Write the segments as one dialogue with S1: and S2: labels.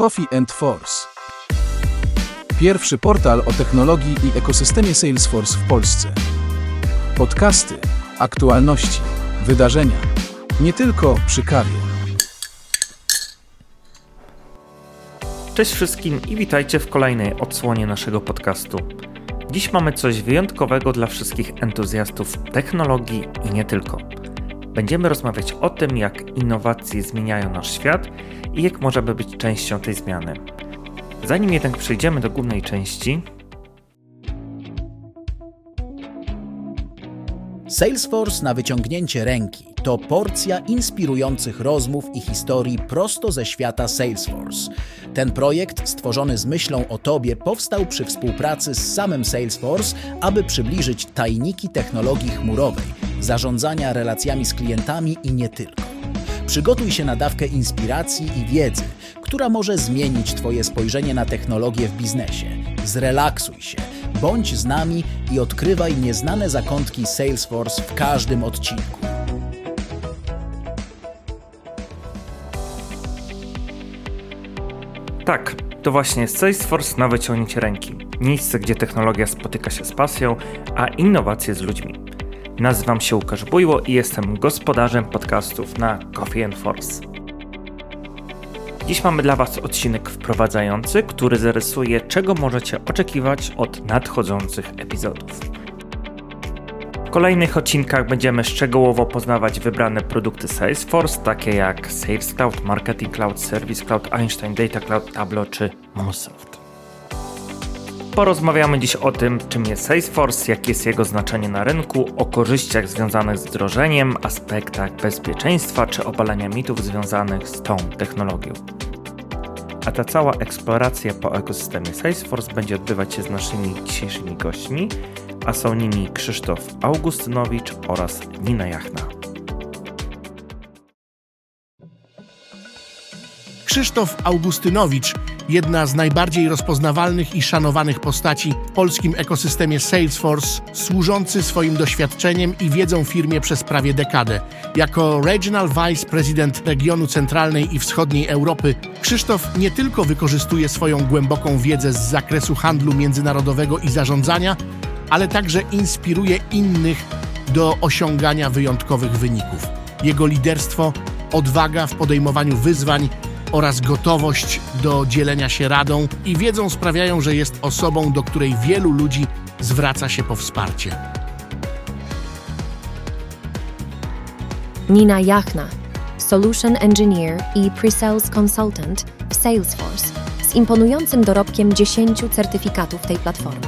S1: Coffee and Force. Pierwszy portal o technologii i ekosystemie Salesforce w Polsce. Podcasty, aktualności, wydarzenia. Nie tylko przy kawie.
S2: Cześć wszystkim i witajcie w kolejnej odsłonie naszego podcastu. Dziś mamy coś wyjątkowego dla wszystkich entuzjastów technologii i nie tylko. Będziemy rozmawiać o tym, jak innowacje zmieniają nasz świat i jak możemy być częścią tej zmiany. Zanim jednak przejdziemy do głównej części,
S3: Salesforce na wyciągnięcie ręki to porcja inspirujących rozmów i historii prosto ze świata Salesforce. Ten projekt, stworzony z myślą o Tobie, powstał przy współpracy z samym Salesforce, aby przybliżyć tajniki technologii chmurowej, zarządzania relacjami z klientami i nie tylko. Przygotuj się na dawkę inspiracji i wiedzy, która może zmienić Twoje spojrzenie na technologię w biznesie. Zrelaksuj się, bądź z nami i odkrywaj nieznane zakątki Salesforce w każdym odcinku.
S2: tak, to właśnie Salesforce na wyciągnięcie ręki. Miejsce, gdzie technologia spotyka się z pasją, a innowacje z ludźmi. Nazywam się Łukasz Bujło i jestem gospodarzem podcastów na Coffee Force. Dziś mamy dla Was odcinek wprowadzający, który zarysuje, czego możecie oczekiwać od nadchodzących epizodów. W kolejnych odcinkach będziemy szczegółowo poznawać wybrane produkty Salesforce, takie jak Sales Cloud, Marketing Cloud, Service Cloud, Einstein Data Cloud, Tableau czy MuleSoft. Porozmawiamy dziś o tym, czym jest Salesforce, jakie jest jego znaczenie na rynku, o korzyściach związanych z wdrożeniem, aspektach bezpieczeństwa czy obalania mitów związanych z tą technologią. A ta cała eksploracja po ekosystemie Salesforce będzie odbywać się z naszymi dzisiejszymi gośćmi, a są nimi Krzysztof Augustynowicz oraz Nina Jachna.
S4: Krzysztof Augustynowicz, jedna z najbardziej rozpoznawalnych i szanowanych postaci w polskim ekosystemie Salesforce, służący swoim doświadczeniem i wiedzą firmie przez prawie dekadę. Jako Regional Vice President regionu centralnej i wschodniej Europy, Krzysztof nie tylko wykorzystuje swoją głęboką wiedzę z zakresu handlu międzynarodowego i zarządzania, ale także inspiruje innych do osiągania wyjątkowych wyników. Jego liderstwo, odwaga w podejmowaniu wyzwań oraz gotowość do dzielenia się radą i wiedzą sprawiają, że jest osobą, do której wielu ludzi zwraca się po wsparcie.
S5: Nina Jachna, Solution Engineer i Pre-Sales Consultant w Salesforce z imponującym dorobkiem 10 certyfikatów tej platformy.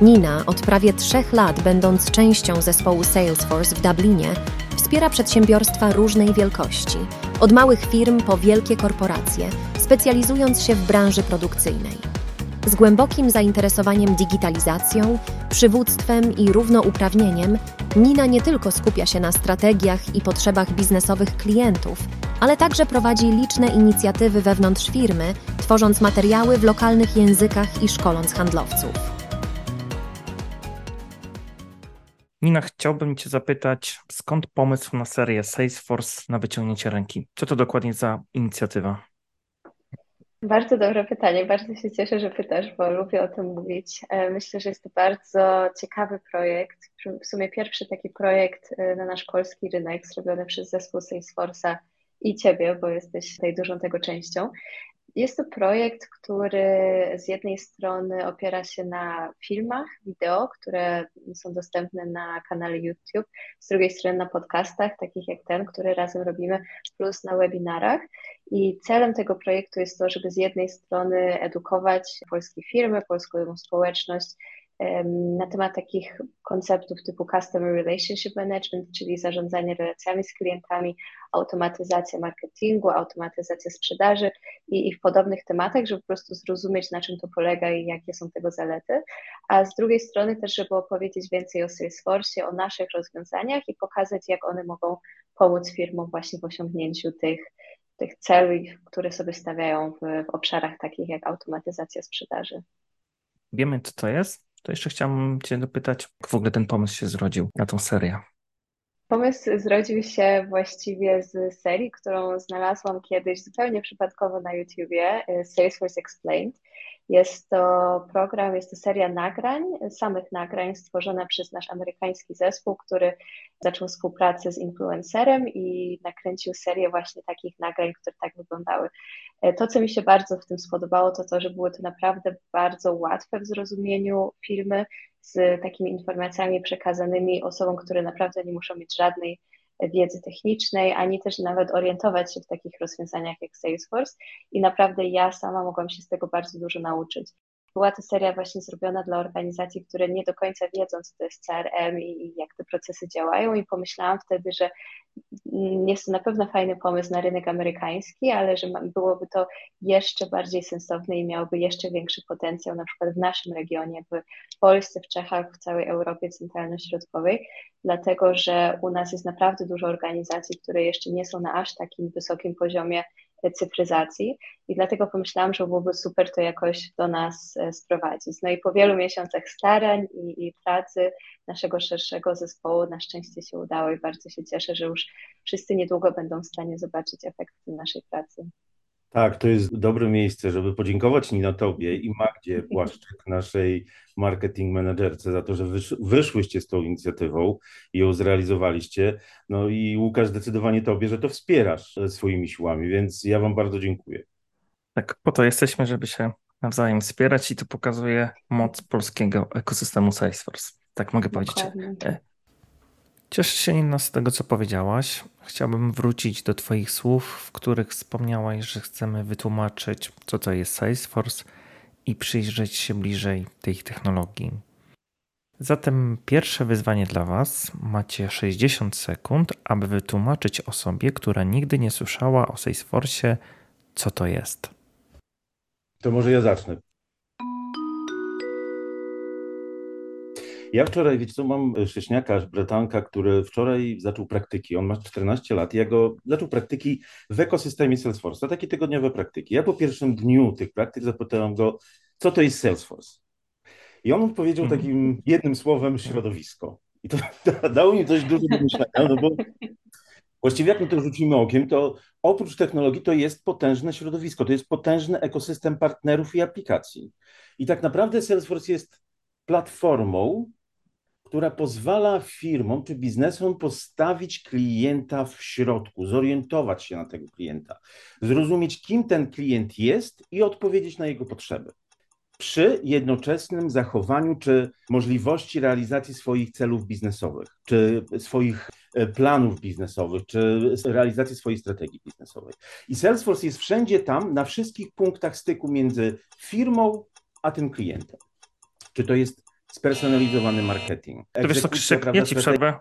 S5: Nina od prawie trzech lat, będąc częścią zespołu Salesforce w Dublinie, wspiera przedsiębiorstwa różnej wielkości, od małych firm po wielkie korporacje, specjalizując się w branży produkcyjnej. Z głębokim zainteresowaniem digitalizacją, przywództwem i równouprawnieniem, Nina nie tylko skupia się na strategiach i potrzebach biznesowych klientów, ale także prowadzi liczne inicjatywy wewnątrz firmy, tworząc materiały w lokalnych językach i szkoląc handlowców.
S2: Nina, chciałbym Cię zapytać, skąd pomysł na serię Salesforce na wyciągnięcie ręki? Co to dokładnie za inicjatywa?
S6: Bardzo dobre pytanie. Bardzo się cieszę, że pytasz, bo lubię o tym mówić. E, myślę, że jest to bardzo ciekawy projekt. W sumie pierwszy taki projekt e, na nasz polski rynek zrobiony przez zespół Salesforce'a i Ciebie, bo jesteś tutaj dużą tego częścią. Jest to projekt, który z jednej strony opiera się na filmach, wideo, które są dostępne na kanale YouTube, z drugiej strony na podcastach, takich jak ten, który razem robimy, plus na webinarach. I celem tego projektu jest to, żeby z jednej strony edukować polskie firmy, polską społeczność na temat takich konceptów typu Customer Relationship Management, czyli zarządzanie relacjami z klientami, automatyzacja marketingu, automatyzacja sprzedaży i, i w podobnych tematach, żeby po prostu zrozumieć, na czym to polega i jakie są tego zalety. A z drugiej strony też, żeby opowiedzieć więcej o Salesforce, o naszych rozwiązaniach i pokazać, jak one mogą pomóc firmom właśnie w osiągnięciu tych, tych celów, które sobie stawiają w, w obszarach takich jak automatyzacja sprzedaży.
S2: Wiemy, co to jest? To jeszcze chciałbym Cię dopytać, jak w ogóle ten pomysł się zrodził na tą serię.
S6: Pomysł zrodził się właściwie z serii, którą znalazłam kiedyś zupełnie przypadkowo na YouTubie, y, Salesforce Explained. Jest to program, jest to seria nagrań, samych nagrań stworzona przez nasz amerykański zespół, który zaczął współpracę z influencerem i nakręcił serię właśnie takich nagrań, które tak wyglądały. E, to, co mi się bardzo w tym spodobało, to to, że były to naprawdę bardzo łatwe w zrozumieniu filmy z takimi informacjami przekazanymi osobom, które naprawdę nie muszą mieć żadnej wiedzy technicznej, ani też nawet orientować się w takich rozwiązaniach jak Salesforce. I naprawdę ja sama mogłam się z tego bardzo dużo nauczyć. Była to seria właśnie zrobiona dla organizacji, które nie do końca wiedzą, co to jest CRM i, jak te procesy działają, i pomyślałam wtedy, że jest to na pewno fajny pomysł na rynek amerykański, ale że byłoby to jeszcze bardziej sensowne i miałoby jeszcze większy potencjał, na przykład w naszym regionie, w Polsce, w Czechach, w całej Europie Centralno-Środkowej, dlatego że u nas jest naprawdę dużo organizacji, które jeszcze nie są na aż takim wysokim poziomie cyfryzacji i dlatego pomyślałam, że byłoby super to jakoś do nas e, sprowadzić. No i po wielu miesiącach starań i, i pracy naszego szerszego zespołu na szczęście się udało i bardzo się cieszę, że już wszyscy niedługo będą w stanie zobaczyć efekty naszej pracy.
S7: Tak, to jest dobre miejsce, żeby podziękować Nina Tobie i Magdzie Płaszczyk, naszej marketing managerce, za to, że wysz, wyszłyście z tą inicjatywą i ją zrealizowaliście. No i Łukasz, zdecydowanie Tobie, że to wspierasz swoimi siłami, więc ja Wam bardzo dziękuję.
S2: Tak, po to jesteśmy, żeby się nawzajem wspierać i to pokazuje moc polskiego ekosystemu Salesforce. Tak mogę Dokładnie. powiedzieć. Cieszę się Nina z tego, co powiedziałaś. Chciałbym wrócić do Twoich słów, w których wspomniałaś, że chcemy wytłumaczyć, co to jest Salesforce i przyjrzeć się bliżej tej technologii. Zatem pierwsze wyzwanie dla Was. Macie 60 sekund, aby wytłumaczyć osobie, która nigdy nie słyszała o Salesforce, co to jest.
S7: To może ja zacznę. Ja wczoraj, wiecie co, mam sześniaka, bretanka, który wczoraj zaczął praktyki. On ma 14 lat i ja go zaczął praktyki w ekosystemie Salesforce, takie tygodniowe praktyki. Ja po pierwszym dniu tych praktyk zapytałem go, co to jest Salesforce? I on odpowiedział mhm. takim jednym słowem środowisko. I to, to dało mi dość dużo do myślenia, no bo właściwie jak my to rzucimy okiem, to oprócz technologii to jest potężne środowisko, to jest potężny ekosystem partnerów i aplikacji. I tak naprawdę Salesforce jest platformą, która pozwala firmom czy biznesom postawić klienta w środku, zorientować się na tego klienta, zrozumieć, kim ten klient jest i odpowiedzieć na jego potrzeby. Przy jednoczesnym zachowaniu czy możliwości realizacji swoich celów biznesowych, czy swoich e, planów biznesowych, czy realizacji swojej strategii biznesowej. I Salesforce jest wszędzie tam, na wszystkich punktach styku między firmą a tym klientem. Czy to jest spersonalizowany marketing.
S2: To wiesz co, Krzysiek, ja ci przerwę.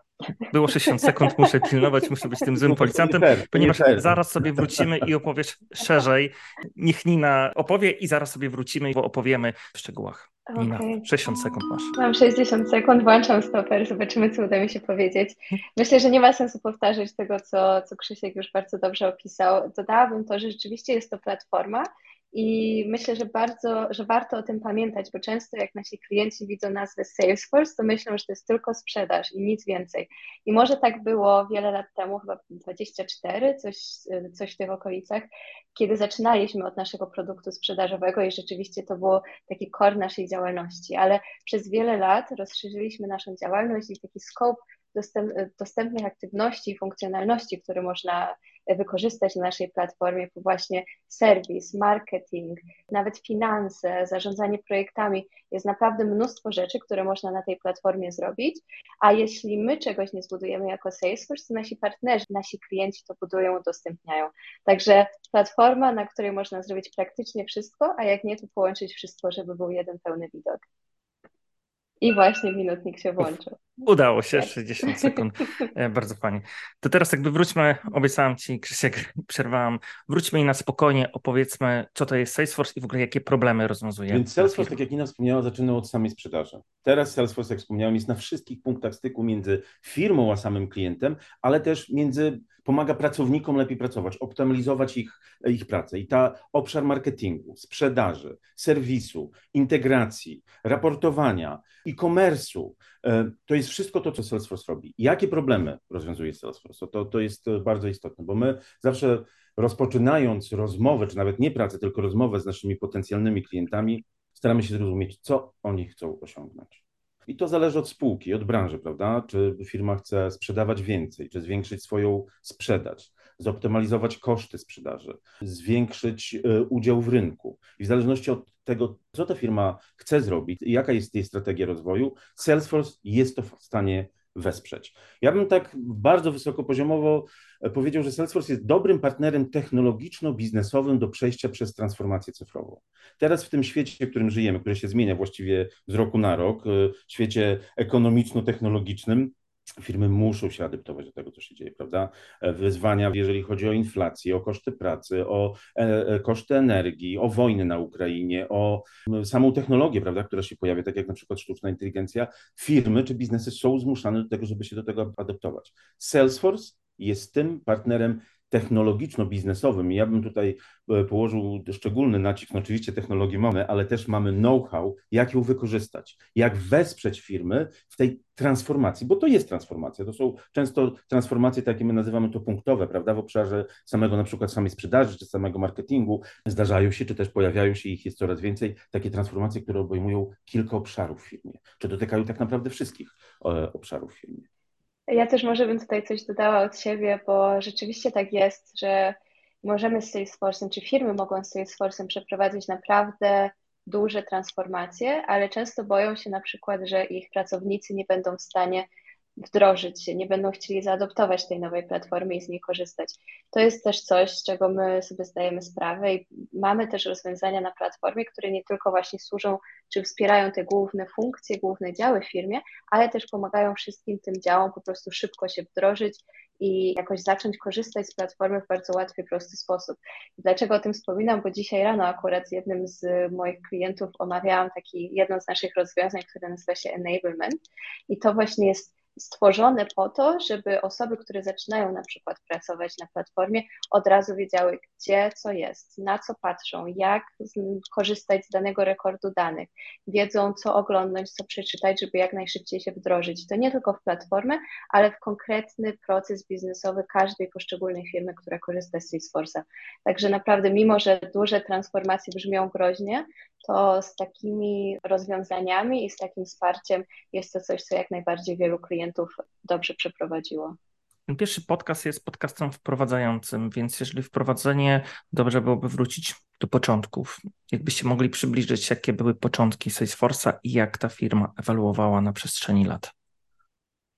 S2: Było 60 sekund, muszę pilnować, muszę być tym złym policjantem, ponieważ zaraz sobie wrócimy i opowiesz szerzej. Niech Nina opowie i zaraz sobie wrócimy i opowiemy w szczegółach. Nina, okay. 60 sekund masz.
S6: Mam 60 sekund, włączam stoper, zobaczymy, co uda mi się powiedzieć. Myślę, że nie ma sensu powtarzać tego, co, co Krzysiek już bardzo dobrze opisał. Dodałabym to, że rzeczywiście jest to platforma, i myślę, że bardzo, że warto o tym pamiętać, bo często jak nasi klienci widzą nazwę Salesforce, to myślą, że to jest tylko sprzedaż i nic więcej. I może tak było wiele lat temu, chyba 24, coś, coś w tych okolicach, kiedy zaczynaliśmy od naszego produktu sprzedażowego i rzeczywiście to było taki core naszej działalności, ale przez wiele lat rozszerzyliśmy naszą działalność i taki scope dostęp, dostępnych aktywności i funkcjonalności, które można wykorzystać na naszej platformie, to właśnie serwis, marketing, nawet finanse, zarządzanie projektami. Jest naprawdę mnóstwo rzeczy, które można na tej platformie zrobić, a jeśli my czegoś nie zbudujemy jako Salesforce, to nasi partnerzy, nasi klienci to budują, udostępniają. Także platforma, na której można zrobić praktycznie wszystko, a jak nie, to połączyć wszystko, żeby był jeden pełny widok. I właśnie minutnik się włączył.
S2: Udało się, 60 tak. sekund. E, bardzo fajnie. To teraz jakby wróćmy, obiecałam Ci, Krzysiek, przerwałam, wróćmy i na spokojnie opowiedzmy, co to jest Salesforce i w ogóle jakie problemy rozwiązuje.
S7: Więc Salesforce, tak jak Nina wspomniała, zaczynał od samej sprzedaży. Teraz Salesforce, jak wspomniałem, jest na wszystkich punktach styku między firmą a samym klientem, ale też między pomaga pracownikom lepiej pracować, optymalizować ich, ich pracę. I ta obszar marketingu, sprzedaży, serwisu, integracji, raportowania, e-commerce'u, e, to jest wszystko to, co Salesforce robi. Jakie problemy rozwiązuje Salesforce? To, to jest bardzo istotne, bo my zawsze rozpoczynając rozmowę, czy nawet nie pracę, tylko rozmowę z naszymi potencjalnymi klientami, staramy się zrozumieć, co oni chcą osiągnąć. I to zależy od spółki, od branży, prawda? Czy firma chce sprzedawać więcej, czy zwiększyć swoją sprzedaż, zoptymalizować koszty sprzedaży, zwiększyć e, udział w rynku. I w zależności od tego, co ta firma chce zrobić, jaka jest jej strategia rozwoju, Salesforce jest to w stanie wesprzeć. Ja bym tak bardzo wysokopoziomowo e, powiedział, że Salesforce jest dobrym partnerem technologiczno-biznesowym do przejścia przez transformację cyfrową. Teraz w tym świecie, w którym żyjemy, który się zmienia właściwie z roku na rok, e, świecie ekonomiczno-technologicznym, firmy muszą się adaptować do tego, co się dzieje, prawda? E, wyzwania, jeżeli chodzi o inflację, o koszty pracy, o koszty energii, o wojny na Ukrainie, o samą technologię, prawda, która się pojawia, tak jak na przykład sztuczna inteligencja, firmy czy biznesy są zmuszane do tego, żeby się do tego adaptować. Salesforce jest tym partnerem technologiczno-biznesowym. Ja bym tutaj e, położył szczególny nacisk, no oczywiście technologię mamy, ale też mamy know-how, jak ją wykorzystać, jak wesprzeć firmy w tej transformacji, bo to jest transformacja. To są często transformacje, takie my nazywamy to punktowe, prawda, w obszarze samego na przykład samej sprzedaży czy samego marketingu. Zdarzają się, czy też pojawiają się, ich jest coraz więcej, takie transformacje, które obejmują kilka obszarów w firmie, czy dotykają tak naprawdę wszystkich e, obszarów w firmie.
S6: Ja też może bym tutaj coś dodała od siebie, bo rzeczywiście tak jest, że możemy z Salesforce'em, czy firmy mogą z Salesforce'em przeprowadzić naprawdę duże transformacje, ale często boją się na przykład, że ich pracownicy nie będą w stanie wdrożyć się, nie będą chcieli zaadoptować tej nowej platformy i z niej korzystać. To jest też coś, z czego my sobie zdajemy sprawę i mamy też rozwiązania na platformie, które nie tylko właśnie służą, czy wspierają te główne funkcje, główne działy w firmie, ale też pomagają wszystkim tym działom po prostu szybko się wdrożyć i jakoś zacząć korzystać z platformy w bardzo łatwy, prosty sposób. dlaczego o tym wspominam? Bo dzisiaj rano akurat z jednym z moich klientów omawiałam taki, jedno z naszych rozwiązań, które nazywa się Enablement i to właśnie jest stworzone po to, żeby osoby, które zaczynają na przykład pracować na platformie, od razu wiedziały, gdzie co jest, na co patrzą, jak korzystać z danego rekordu danych, wiedzą, co oglądać, co przeczytać, żeby jak najszybciej się wdrożyć. To nie tylko w platformę, ale w konkretny proces biznesowy każdej poszczególnej firmy, która korzysta z Salesforce'a. Także naprawdę, mimo że duże transformacje brzmią groźnie, to z takimi rozwiązaniami i z takim wsparciem jest to coś, co jak najbardziej wielu klientów dobrze przeprowadziło.
S2: Pierwszy podcast jest podcastem wprowadzającym, więc jeżeli wprowadzenie, dobrze byłoby wrócić do początków. Jakbyście mogli przybliżyć, jakie były początki Salesforce'a i jak ta firma ewoluowała na przestrzeni lat.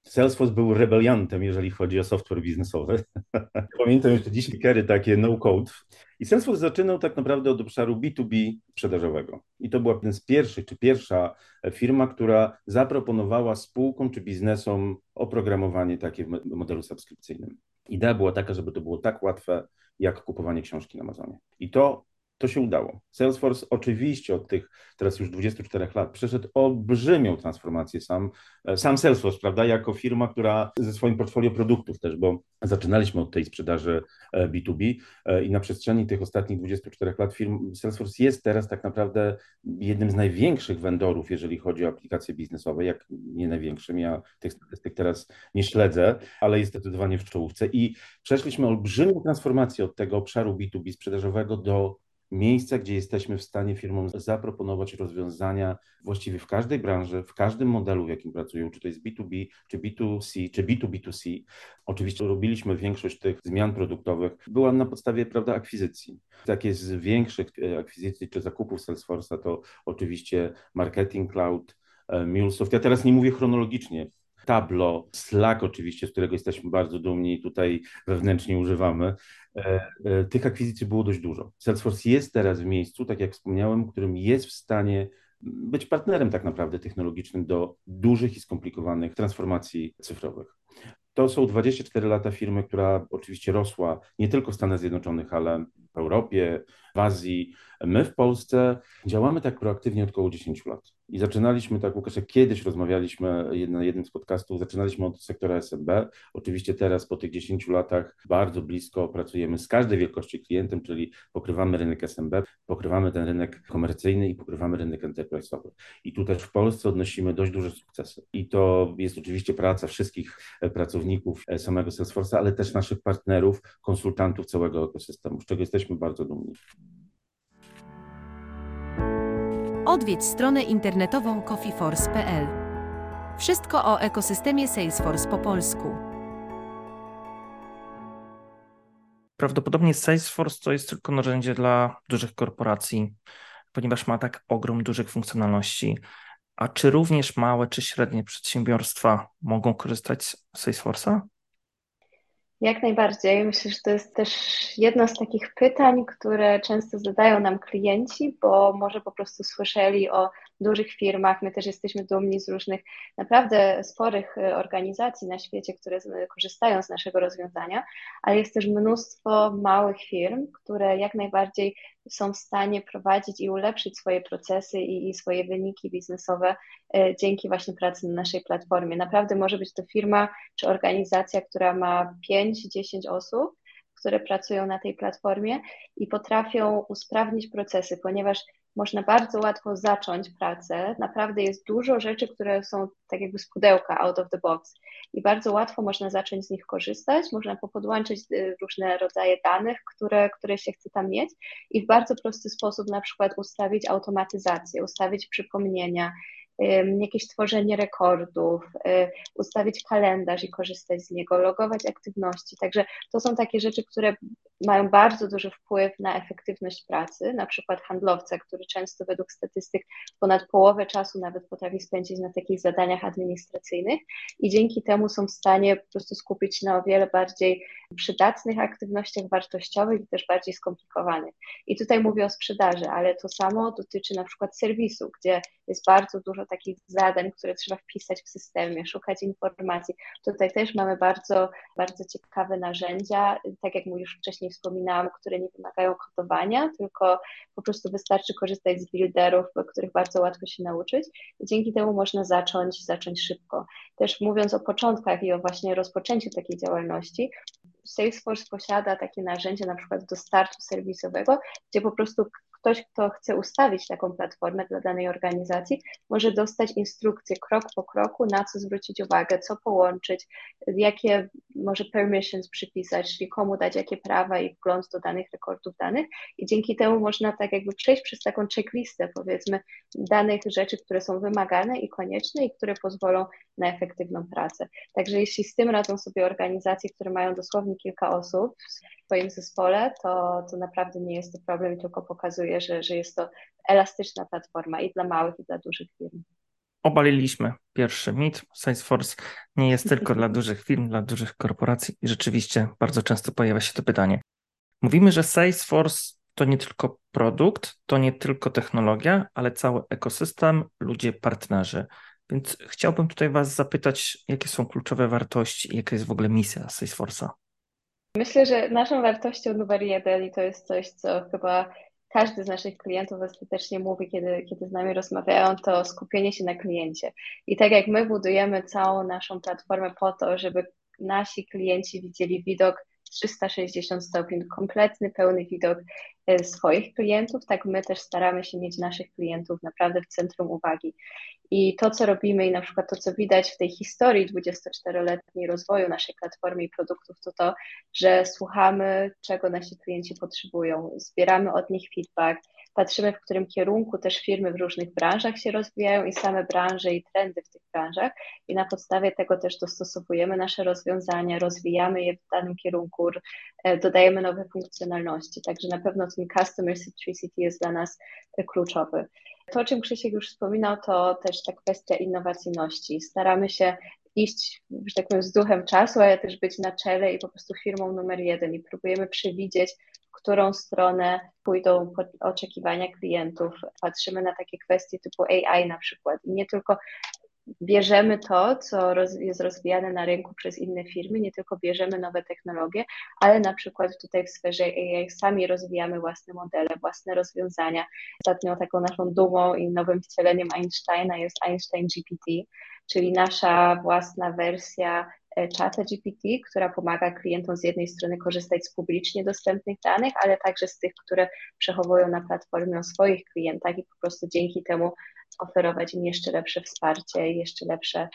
S7: Salesforce był rebeliantem, jeżeli chodzi o software biznesowy. Pamiętam jeszcze dziś kery takie no-code. I Salesforce zaczynał tak naprawdę od obszaru B2B sprzedażowego. I to była jeden z pierwszych, czy pierwsza firma, która zaproponowała spółkom czy biznesom oprogramowanie takie w modelu subskrypcyjnym. Idea była taka, żeby to było tak łatwe, jak kupowanie książki na Amazonie. I to to się udało. Salesforce oczywiście od tych teraz już 24 lat przeszedł olbrzymią transformację sam, e, sam Salesforce, prawda, jako firma, która ze swoim portfolio produktów też, bo zaczynaliśmy od tej sprzedaży B2B e, e, i na przestrzeni tych ostatnich 24 lat firm Salesforce jest teraz tak naprawdę jednym z największych vendorów, jeżeli chodzi o aplikacje biznesowe, jak nie największym. Ja tych statystyk teraz nie śledzę, ale jest zdecydowanie w czołówce i przeszliśmy olbrzymią transformację od tego obszaru B2B sprzedażowego do miejsca, gdzie jesteśmy w stanie firmom zaproponować rozwiązania właściwie w każdej branży, w każdym modelu, w jakim pracują, czy to jest B2B, czy B2C, czy B2B2C. Oczywiście robiliśmy większość tych zmian produktowych, była na podstawie prawda, akwizycji. Takie z większych e, akwizycji czy zakupów Salesforce'a to oczywiście Marketing Cloud, e, MuleSoft. Ja teraz nie mówię chronologicznie, Tableau, Slack oczywiście, z którego jesteśmy bardzo dumni i tutaj wewnętrznie używamy. E, e, tych akwizycji było dość dużo. Salesforce jest teraz w miejscu, tak jak wspomniałem, którym jest w stanie być partnerem tak naprawdę technologicznym do dużych i skomplikowanych transformacji cyfrowych. To są 24 lata firmy, która oczywiście rosła nie tylko w Stanach Zjednoczonych, ale Europie, w Azji. My w Polsce działamy tak proaktywnie od około 10 lat. I zaczynaliśmy, tak Łukasz, kiedyś rozmawialiśmy na jednym z podcastów, zaczynaliśmy od sektora SMB. Oczywiście teraz po tych 10 latach bardzo blisko pracujemy z każdej wielkości klientem, czyli pokrywamy rynek SMB, pokrywamy ten rynek komercyjny i pokrywamy rynek enterprise'owy. I tu też w Polsce odnosimy dość duże sukcesy. I to jest oczywiście praca wszystkich pracowników samego Salesforce'a, ale też naszych partnerów, konsultantów całego ekosystemu, z czego jesteśmy bardzo dumni.
S8: Odwiedź stronę internetową coffeeforce.pl. Wszystko o ekosystemie Salesforce po polsku.
S2: Prawdopodobnie Salesforce to jest tylko narzędzie dla dużych korporacji, ponieważ ma tak ogrom dużych funkcjonalności. A czy również małe czy średnie przedsiębiorstwa mogą korzystać z Salesforce'a?
S6: Jak najbardziej. Myślę, że to jest też jedno z takich pytań, które często zadają nam klienci, bo może po prostu słyszeli o dużych firmach. My też jesteśmy dumni z różnych naprawdę sporych e, organizacji na świecie, które korzystają z naszego rozwiązania, ale jest też mnóstwo małych firm, które jak najbardziej są w stanie prowadzić i ulepszyć swoje procesy i, i swoje wyniki biznesowe e, dzięki właśnie pracy na naszej platformie. Naprawdę może być to firma czy organizacja, która ma 5-10 osób, które pracują na tej platformie i potrafią usprawnić procesy, ponieważ można bardzo łatwo zacząć pracę. Naprawdę jest dużo rzeczy, które są tak jakby z pudełka, out of the box i bardzo łatwo można zacząć z nich korzystać. Można popodłączyć y, różne rodzaje danych, które, które się chce tam mieć i w bardzo prosty sposób na przykład ustawić automatyzację, ustawić przypomnienia, jakieś tworzenie rekordów, ustawić kalendarz i korzystać z niego, logować aktywności. Także to są takie rzeczy, które mają bardzo duży wpływ na efektywność pracy. Na przykład handlowca, który często według statystyk ponad połowę czasu nawet potrafi spędzić na takich zadaniach administracyjnych i dzięki temu są w stanie po prostu skupić na o wiele bardziej przydatnych aktywnościach wartościowych i też bardziej skomplikowanych. I tutaj mówię o sprzedaży, ale to samo dotyczy na przykład serwisu, gdzie jest bardzo dużo takich zadań, które trzeba wpisać w systemie, szukać informacji. Tutaj też mamy bardzo, bardzo ciekawe narzędzia, tak jak już wcześniej wspominałam, które nie wymagają kodowania, tylko po prostu wystarczy korzystać z builderów, których bardzo łatwo się nauczyć i dzięki temu można zacząć, zacząć szybko. Też mówiąc o początkach i o właśnie rozpoczęciu takiej działalności, Salesforce posiada takie narzędzie na przykład do startu serwisowego, gdzie po prostu ktoś, kto chce ustawić taką platformę dla danej organizacji, może dostać instrukcję krok po kroku, na co zwrócić uwagę, co połączyć, jakie może permissions przypisać, czyli komu dać jakie prawa i wgląd do danych rekordów danych. I dzięki temu można tak jakby przejść przez taką checklistę, powiedzmy, danych rzeczy, które są wymagane i konieczne i które pozwolą na efektywną pracę. Także jeśli z tym radzą sobie organizacje, które mają dosłownie kilka osób w swoim zespole, to, to naprawdę nie jest to problem i tylko pokazuje, że, że jest to elastyczna platforma i dla małych, i dla dużych firm.
S2: Obaliliśmy pierwszy mit. Salesforce nie jest tylko dla dużych firm, dla dużych korporacji i rzeczywiście bardzo często pojawia się to pytanie. Mówimy, że Salesforce to nie tylko produkt, to nie tylko technologia, ale cały ekosystem, ludzie, partnerzy. Więc chciałbym tutaj Was zapytać, jakie są kluczowe wartości i jaka jest w ogóle misja Salesforce'a?
S6: Myślę, że naszą wartością numer jeden i to jest coś, co chyba każdy z naszych klientów ostatecznie mówi, kiedy, kiedy z nami rozmawiają, to skupienie się na kliencie. I tak jak my budujemy całą naszą platformę po to, żeby nasi klienci widzieli widok 360 stopni, kompletny, pełny widok e, swoich klientów, tak my też staramy się mieć naszych klientów naprawdę w centrum uwagi. I to, co robimy i na przykład to, co widać w tej historii 24-letniej rozwoju naszej platformy i produktów, to to, że słuchamy, czego nasi klienci potrzebują, zbieramy od nich feedback, patrzymy, w którym kierunku też firmy w różnych branżach się rozwijają i same branże i trendy w tych branżach i na podstawie tego też dostosowujemy nasze rozwiązania, rozwijamy je w danym kierunku, e, dodajemy nowe funkcjonalności, także na pewno ten customer centricity jest dla nas e, kluczowy. To, o czym Krzysiek już wspominał, to też ta kwestia innowacyjności. Staramy się iść, że tak powiem, z duchem czasu, ale też być na czele i po prostu firmą numer jeden i próbujemy przewidzieć, którą stronę pójdą oczekiwania klientów. Patrzymy na takie kwestie typu AI na przykład. Nie tylko bierzemy to, co roz, jest rozwijane na rynku przez inne firmy, nie tylko bierzemy nowe technologie, ale na przykład tutaj w sferze AI sami rozwijamy własne modele, własne rozwiązania. Ostatnio taką naszą dumą i nowym wcieleniem Einsteina jest Einstein GPT, czyli nasza własna wersja e, czata GPT, która pomaga klientom z jednej strony korzystać z publicznie dostępnych danych, ale także z tych, które przechowują na platformie o swoich klientach i po prostu dzięki temu oferować im jeszcze lepsze wsparcie jeszcze lepsze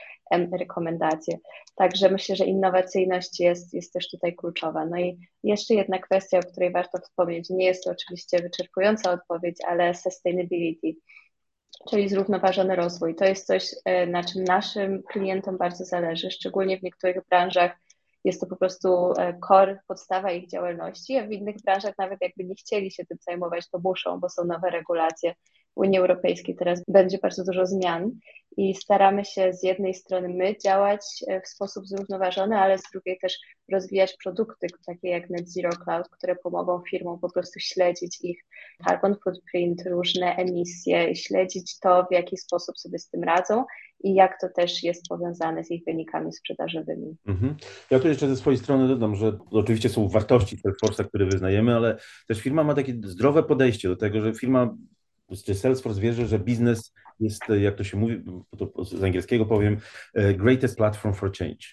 S6: rekomendacje. Także myślę, że innowacyjność jest, jest też tutaj kluczowa. No i jeszcze jedna kwestia, o której warto wspomnieć, nie jest to oczywiście wyczerpująca odpowiedź, ale sustainability czyli zrównoważony rozwój. To jest coś, e, na czym naszym klientom bardzo zależy, szczególnie w niektórych branżach jest to po prostu e, core, podstawa ich działalności, a w innych branżach nawet jakby nie chcieli się tym zajmować, to muszą, bo są nowe regulacje. Unii Europejskiej teraz będzie bardzo dużo zmian i staramy się z jednej strony my działać e, w sposób zrównoważony, ale z drugiej też rozwijać produkty takie jak Net Zero Cloud, które pomogą firmom po prostu śledzić ich carbon footprint, różne emisje śledzić to, w jaki sposób sobie z tym radzą i jak to też jest powiązane z ich wynikami sprzedażowymi. Mhm.
S7: Ja tu jeszcze ze swojej strony dodam, że oczywiście są wartości Salesforce'a, które wyznajemy, ale też firma ma takie zdrowe podejście do tego, że firma czy Salesforce wierzy, że biznes jest, jak to się mówi, to z angielskiego powiem, e, greatest platform for change.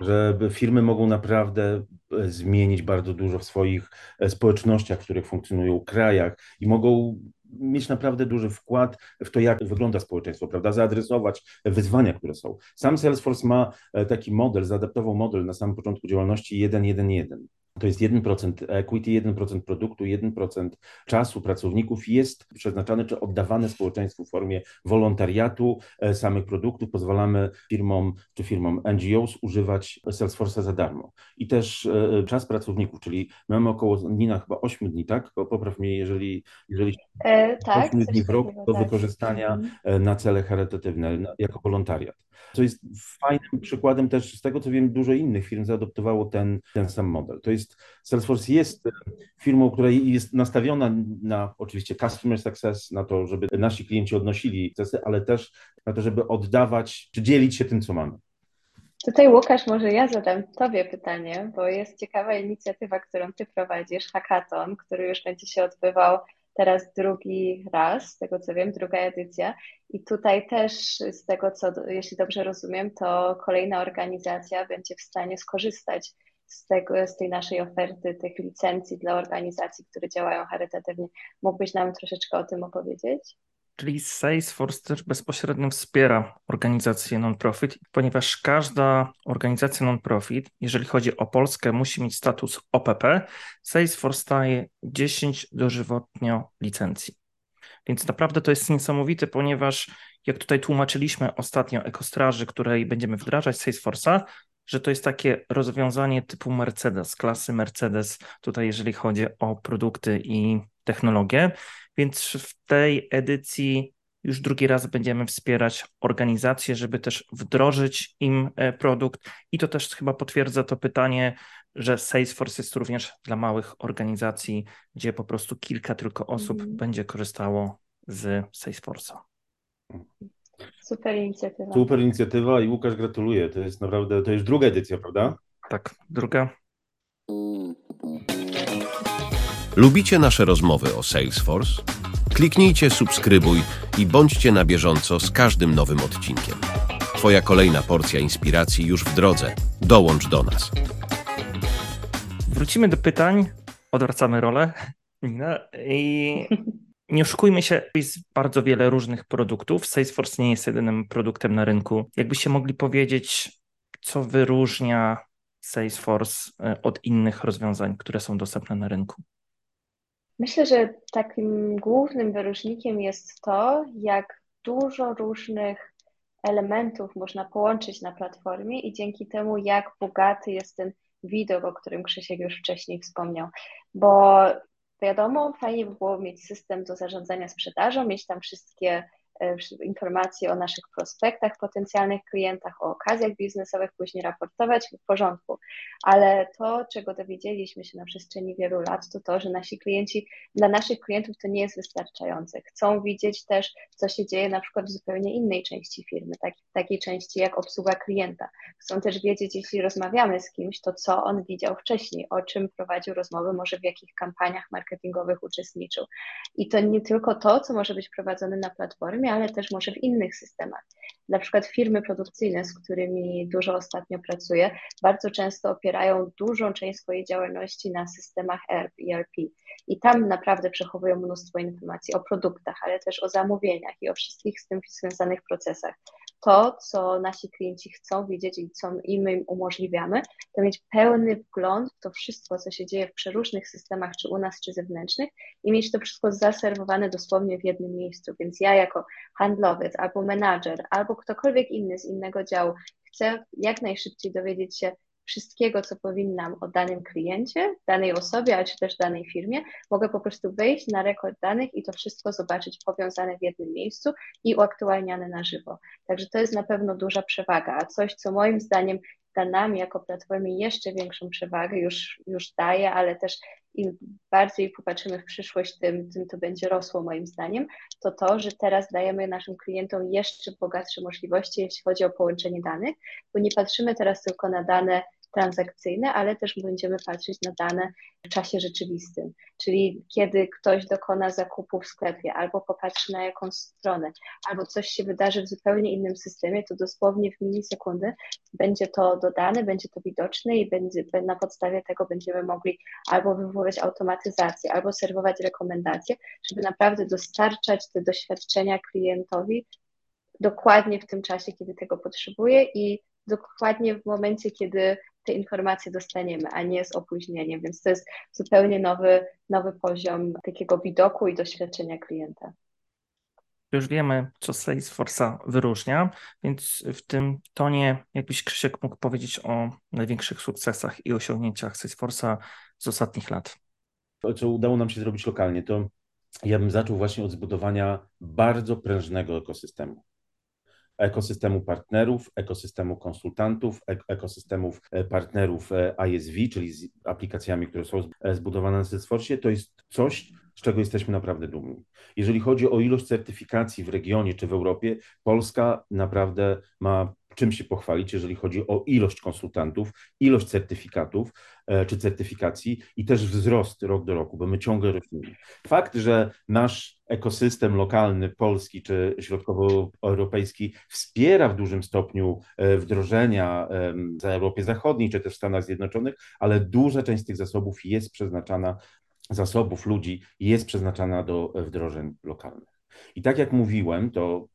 S7: Że firmy mogą naprawdę e, zmienić bardzo dużo w swoich e, społecznościach, w których funkcjonują, krajach i mogą mieć naprawdę duży wkład w to, jak wygląda społeczeństwo, prawda? Zaadresować wyzwania, które są. Sam Salesforce ma taki model, zaadaptował model na samym początku działalności 1.1.1 to jest 1% equity, 1% produktu, 1% czasu pracowników jest przeznaczane czy oddawane społeczeństwu w formie wolontariatu e, samych produktów. Pozwalamy firmom czy firmom NGOs używać Salesforce'a za darmo. I też e, czas pracowników, czyli mamy około Nina chyba 8 dni, tak? Popraw mnie, jeżeli, jeżeli
S6: e, tak,
S7: 8 dni w roku do tak. wykorzystania mhm. na cele charytatywne jako wolontariat. Co jest fajnym przykładem też z tego, co wiem, dużo innych firm zaadoptowało ten, ten sam model. To jest, Salesforce jest firmą, która jest nastawiona na oczywiście customer success, na to, żeby nasi klienci odnosili sukcesy, ale też na to, żeby oddawać, czy dzielić się tym, co mamy.
S6: Tutaj Łukasz, może ja zadam Tobie pytanie, bo jest ciekawa inicjatywa, którą Ty prowadzisz, hackathon, który już będzie się odbywał teraz drugi raz, z tego co wiem, druga edycja. I tutaj też z tego, co jeśli dobrze rozumiem, to kolejna organizacja będzie w stanie skorzystać z, tego, z tej naszej oferty, tych licencji dla organizacji, które działają charytatywnie. Mógłbyś nam troszeczkę o tym opowiedzieć?
S2: Czyli Salesforce też bezpośrednio wspiera organizacje non-profit, ponieważ każda organizacja non-profit, jeżeli chodzi o Polskę, musi mieć status OPP. Salesforce daje 10 dożywotnio licencji. Więc naprawdę to jest niesamowite, ponieważ jak tutaj tłumaczyliśmy ostatnio ekostraży, której będziemy wdrażać Salesforce'a, że to jest takie rozwiązanie typu Mercedes, klasy Mercedes, tutaj jeżeli chodzi o produkty i technologię. Więc w tej edycji już drugi raz będziemy wspierać organizacje, żeby też wdrożyć im e, produkt. I to też chyba potwierdza to pytanie, że Salesforce jest również dla małych organizacji, gdzie po prostu kilka tylko osób mm. będzie korzystało z Salesforce'a.
S6: Super inicjatywa.
S7: Super inicjatywa i Łukasz gratuluję. To jest naprawdę, to już druga edycja, prawda?
S2: Tak, druga.
S9: Lubicie nasze rozmowy o Salesforce? Kliknijcie subskrybuj i bądźcie na bieżąco z każdym nowym odcinkiem. Twoja kolejna porcja inspiracji już w drodze. Dołącz do nas.
S2: Wrócimy do pytań. Odwracamy rolę. I nie oszukujmy się, jest bardzo wiele różnych produktów. Salesforce nie jest jedynym produktem na rynku. Jakbyście mogli powiedzieć, co wyróżnia Salesforce e, od innych rozwiązań, które są dostępne na rynku?
S6: Myślę, że takim głównym wyróżnikiem jest to, jak dużo różnych elementów można połączyć na platformie i dzięki temu, jak bogaty jest ten widok, o którym Krzysiek już wcześniej wspomniał. Bo wiadomo, fajnie by było mieć system do zarządzania sprzedażą, mieć tam wszystkie informacje o naszych prospektach, potencjalnych klientach, o okazjach biznesowych, później raportować w porządku. Ale to, czego dowiedzieliśmy się na przestrzeni wielu lat, to to, że nasi klienci, dla naszych klientów to nie jest wystarczające. Chcą widzieć też, co się dzieje na przykład w zupełnie innej części firmy, tak, takiej części jak obsługa klienta. Chcą też wiedzieć, jeśli rozmawiamy z kimś, to co on widział wcześniej, o czym prowadził rozmowy, może w jakich kampaniach marketingowych uczestniczył. I to nie tylko to, co może być prowadzone na platformie, ale też może w innych systemach. Na przykład firmy produkcyjne, z którymi dużo ostatnio pracuję, bardzo często opierają dużą część swojej działalności na systemach ERP, ERP. I tam naprawdę przechowują mnóstwo informacji o produktach, ale też o zamówieniach i o wszystkich z tym związanych procesach to, co nasi klienci chcą widzieć i co im umożliwiamy, to mieć pełny wgląd w to wszystko, co się dzieje w przeróżnych systemach, czy u nas, czy zewnętrznych, i mieć to wszystko zaserwowane dosłownie w jednym miejscu. Więc ja, jako handlowiec, albo menadżer, albo ktokolwiek inny z innego działu, chcę jak najszybciej dowiedzieć się, wszystkiego, co powinnam o danym kliencie, danej osobie, ale czy też danej firmie, mogę po prostu wejść na rekord danych i to wszystko zobaczyć powiązane w jednym miejscu i uaktualniane na żywo. Także to jest na pewno duża przewaga, a coś, co moim zdaniem da nam jako platformie jeszcze większą przewagę, już, już daje, ale też im bardziej popatrzymy w przyszłość, tym, tym to będzie rosło moim zdaniem, to to, że teraz dajemy naszym klientom jeszcze bogatsze możliwości, jeśli chodzi o połączenie danych, bo nie patrzymy teraz tylko na dane transakcyjne, ale też będziemy patrzeć na dane w czasie rzeczywistym, czyli kiedy ktoś dokona zakupu w sklepie albo popatrzy na jakąś stronę, albo coś się wydarzy w zupełnie innym systemie, to dosłownie w milisekundy będzie to dodane, będzie to widoczne i będzie, na podstawie tego będziemy mogli albo wywoływać automatyzację, albo serwować rekomendacje, żeby naprawdę dostarczać te doświadczenia klientowi dokładnie w tym czasie, kiedy tego potrzebuje i dokładnie w momencie, kiedy te informacje dostaniemy, a nie z opóźnieniem, więc to jest zupełnie nowy, nowy poziom takiego widoku i doświadczenia klienta.
S2: Już wiemy, co Salesforce'a wyróżnia, więc w tym tonie jakbyś Krzysiek mógł powiedzieć o największych sukcesach i osiągnięciach Salesforce'a z ostatnich lat.
S7: To, co udało nam się zrobić lokalnie, to ja bym zaczął właśnie od zbudowania bardzo prężnego ekosystemu ekosystemu partnerów, ekosystemu konsultantów, ekosystemów e, partnerów e, ISV, czyli z aplikacjami, które są e, zbudowane na Salesforce, to jest coś, z czego jesteśmy naprawdę dumni. Jeżeli chodzi o ilość certyfikacji w regionie czy w Europie, Polska naprawdę ma czym się pochwalić, jeżeli chodzi o ilość konsultantów, ilość certyfikatów e, czy certyfikacji i też wzrost rok do roku, bo my ciągle rośniemy. Fakt, że nasz ekosystem lokalny, polski czy środkowoeuropejski wspiera w dużym stopniu e, wdrożenia w Europie Zachodniej czy też w Stanach Zjednoczonych, ale duża część z tych zasobów jest przeznaczana, zasobów ludzi jest przeznaczana do wdrożeń lokalnych. I tak jak mówiłem, to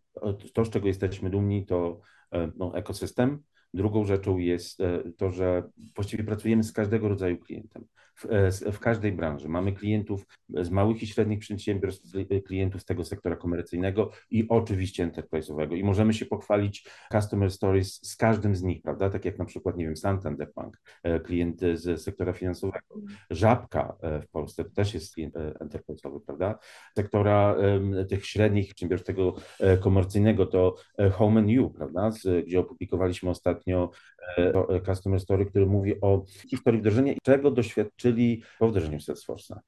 S7: to, z czego jesteśmy dumni, to E, no, ekosystem. Drugą rzeczą jest e, to, że właściwie pracujemy z każdego rodzaju klientem. E, w, każdej branży. Mamy klientów z małych i średnich przedsiębiorstw, klientów z tego sektora komercyjnego i oczywiście enterprise'owego. I możemy się pochwalić customer stories z każdym z nich, prawda? Tak jak na przykład, nie wiem, Santander Bank, klient z sektora finansowego. Żabka w Polsce to też jest klient enterprise'owy, prawda? Sektora tych średnich przedsiębiorstw tego komercyjnego to Home and You, prawda? Gdzie opublikowaliśmy ostatnio customer story, który mówi o historii wdrożenia i czego doświadczyli czyli po wdrożeniu Salesforce'a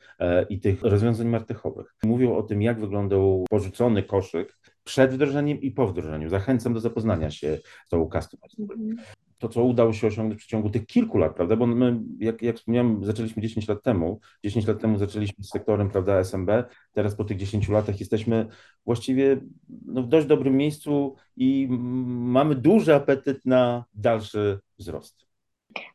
S7: i tych rozwiązań martechowych. Mówią o tym, jak wyglądał porzucony koszyk przed wdrożeniem i po wdrożeniu. Zachęcam do zapoznania się z tą customer. Mhm. To, co udało się osiągnąć w przeciągu tych kilku lat, prawda? Bo my, jak, jak wspomniałem, zaczęliśmy 10 lat temu. 10 lat temu zaczęliśmy z sektorem, prawda, SMB. Teraz po tych 10 latach jesteśmy właściwie no, w dość dobrym miejscu i mamy duży apetyt na dalszy wzrost.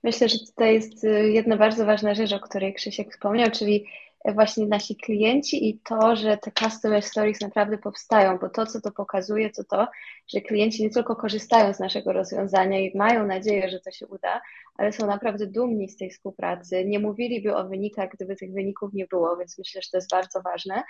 S6: Myślę, że tutaj jest y, jedna bardzo ważna rzecz, o której Krzysiek wspomniał, czyli właśnie nasi klienci i to, że te customer stories naprawdę powstają, bo to, co to pokazuje, to to, że klienci nie tylko korzystają z naszego rozwiązania i mają nadzieję, że to się uda, ale są naprawdę dumni z tej współpracy. Nie mówiliby o wynikach, gdyby tych wyników nie było, więc myślę, że to jest bardzo ważne.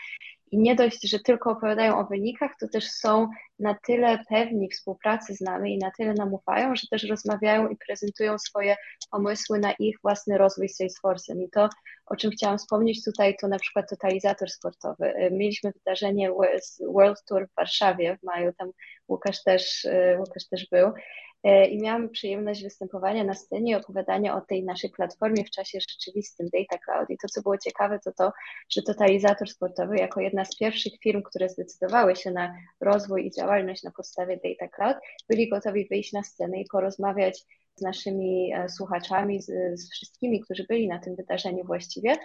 S6: I nie dość, że tylko opowiadają o wynikach, to też są na tyle pewni współpracy z nami i na tyle nam ufają, że też rozmawiają i prezentują swoje pomysły na ich własny rozwój z Salesforce'em. I to, o czym chciałam wspomnieć tutaj, to na przykład totalizator sportowy. Mieliśmy wydarzenie World Tour w Warszawie w maju, tam Łukasz też, Łukasz też był. E, i miałam przyjemność występowania na scenie i opowiadania o tej naszej platformie w czasie rzeczywistym Data Cloud. I to, co było ciekawe, to to, że Totalizator Sportowy jako jedna z pierwszych firm, które zdecydowały się na rozwój i działalność na podstawie Data Cloud, byli gotowi wyjść na scenę i porozmawiać z naszymi e, słuchaczami, z, z wszystkimi, którzy byli na tym wydarzeniu właściwie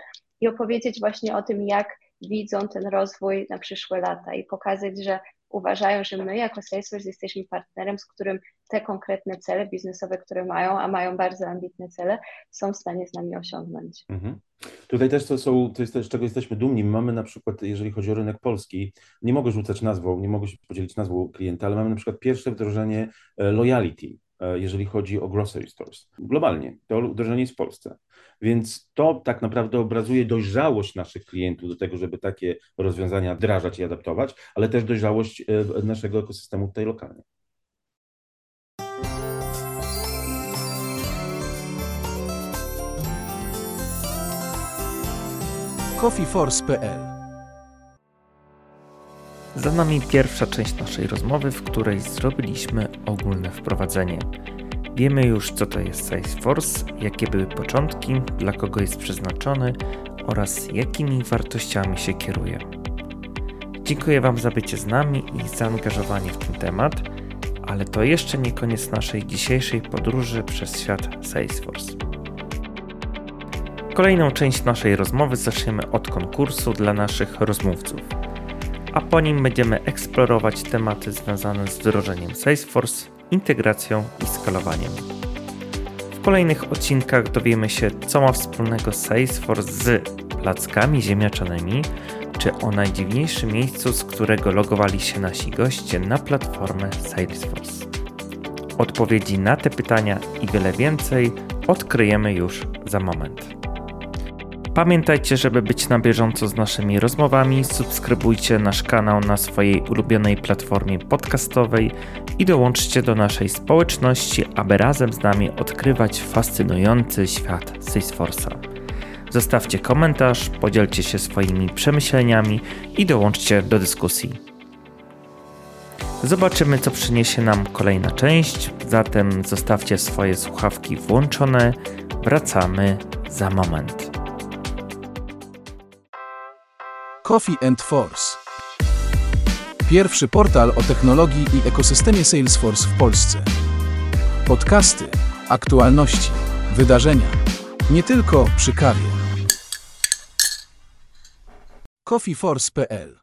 S6: i opowiedzieć właśnie o tym, jak widzą ten rozwój na przyszłe lata i pokazać, że uważają, że my jako Salesforce jesteśmy partnerem, z którym te konkretne cele biznesowe, które mają, a mają bardzo ambitne cele, są w stanie z nami osiągnąć. Mhm.
S7: Tutaj też to są, to jest też, czego jesteśmy dumni. Mamy na przykład, jeżeli chodzi o rynek polski, nie mogę rzucać nazwą, nie mogę się podzielić nazwą klienta, ale mamy na przykład pierwsze wdrożenie e, loyalty, jeżeli chodzi o grocery stores. Globalnie, to wdrożenie jest w Polsce. Więc to tak naprawdę obrazuje dojrzałość naszych klientów do tego, żeby takie rozwiązania wdrażać i adaptować, ale też dojrzałość e, naszego ekosystemu tutaj lokalnie.
S1: coffeeforce.pl
S2: Za nami pierwsza część naszej rozmowy, w której zrobiliśmy ogólne wprowadzenie. Wiemy już, co to jest Salesforce, jakie były początki, dla kogo jest przeznaczony oraz jakimi wartościami się kieruje. Dziękuję Wam za bycie z nami i zaangażowanie w ten temat, ale to jeszcze nie koniec naszej dzisiejszej podróży przez świat Salesforce. Kolejną część naszej rozmowy zaczniemy od konkursu dla naszych rozmówców, a po nim będziemy eksplorować tematy związane z wdrożeniem Salesforce, integracją i skalowaniem. W kolejnych odcinkach dowiemy się, co ma wspólnego Salesforce z plackami ziemniaczanymi, czy o najdziwniejszym miejscu, z którego logowali się nasi goście na platformę Salesforce. Odpowiedzi na te pytania i wiele więcej odkryjemy już za moment. Pamiętajcie, żeby być na bieżąco z naszymi rozmowami, subskrybujcie nasz kanał na swojej ulubionej platformie podcastowej i dołączcie do naszej społeczności, aby razem z nami odkrywać fascynujący świat Salesforce'a. Zostawcie komentarz, podzielcie się swoimi przemyśleniami i dołączcie do dyskusji. Zobaczymy, co przyniesie nam kolejna część, zatem zostawcie swoje słuchawki włączone. Wracamy za moment.
S1: Coffee and Force. Pierwszy portal o technologii i ekosystemie Salesforce w Polsce. Podcasty, aktualności, wydarzenia. Nie tylko przy kawie. coffeeforce.pl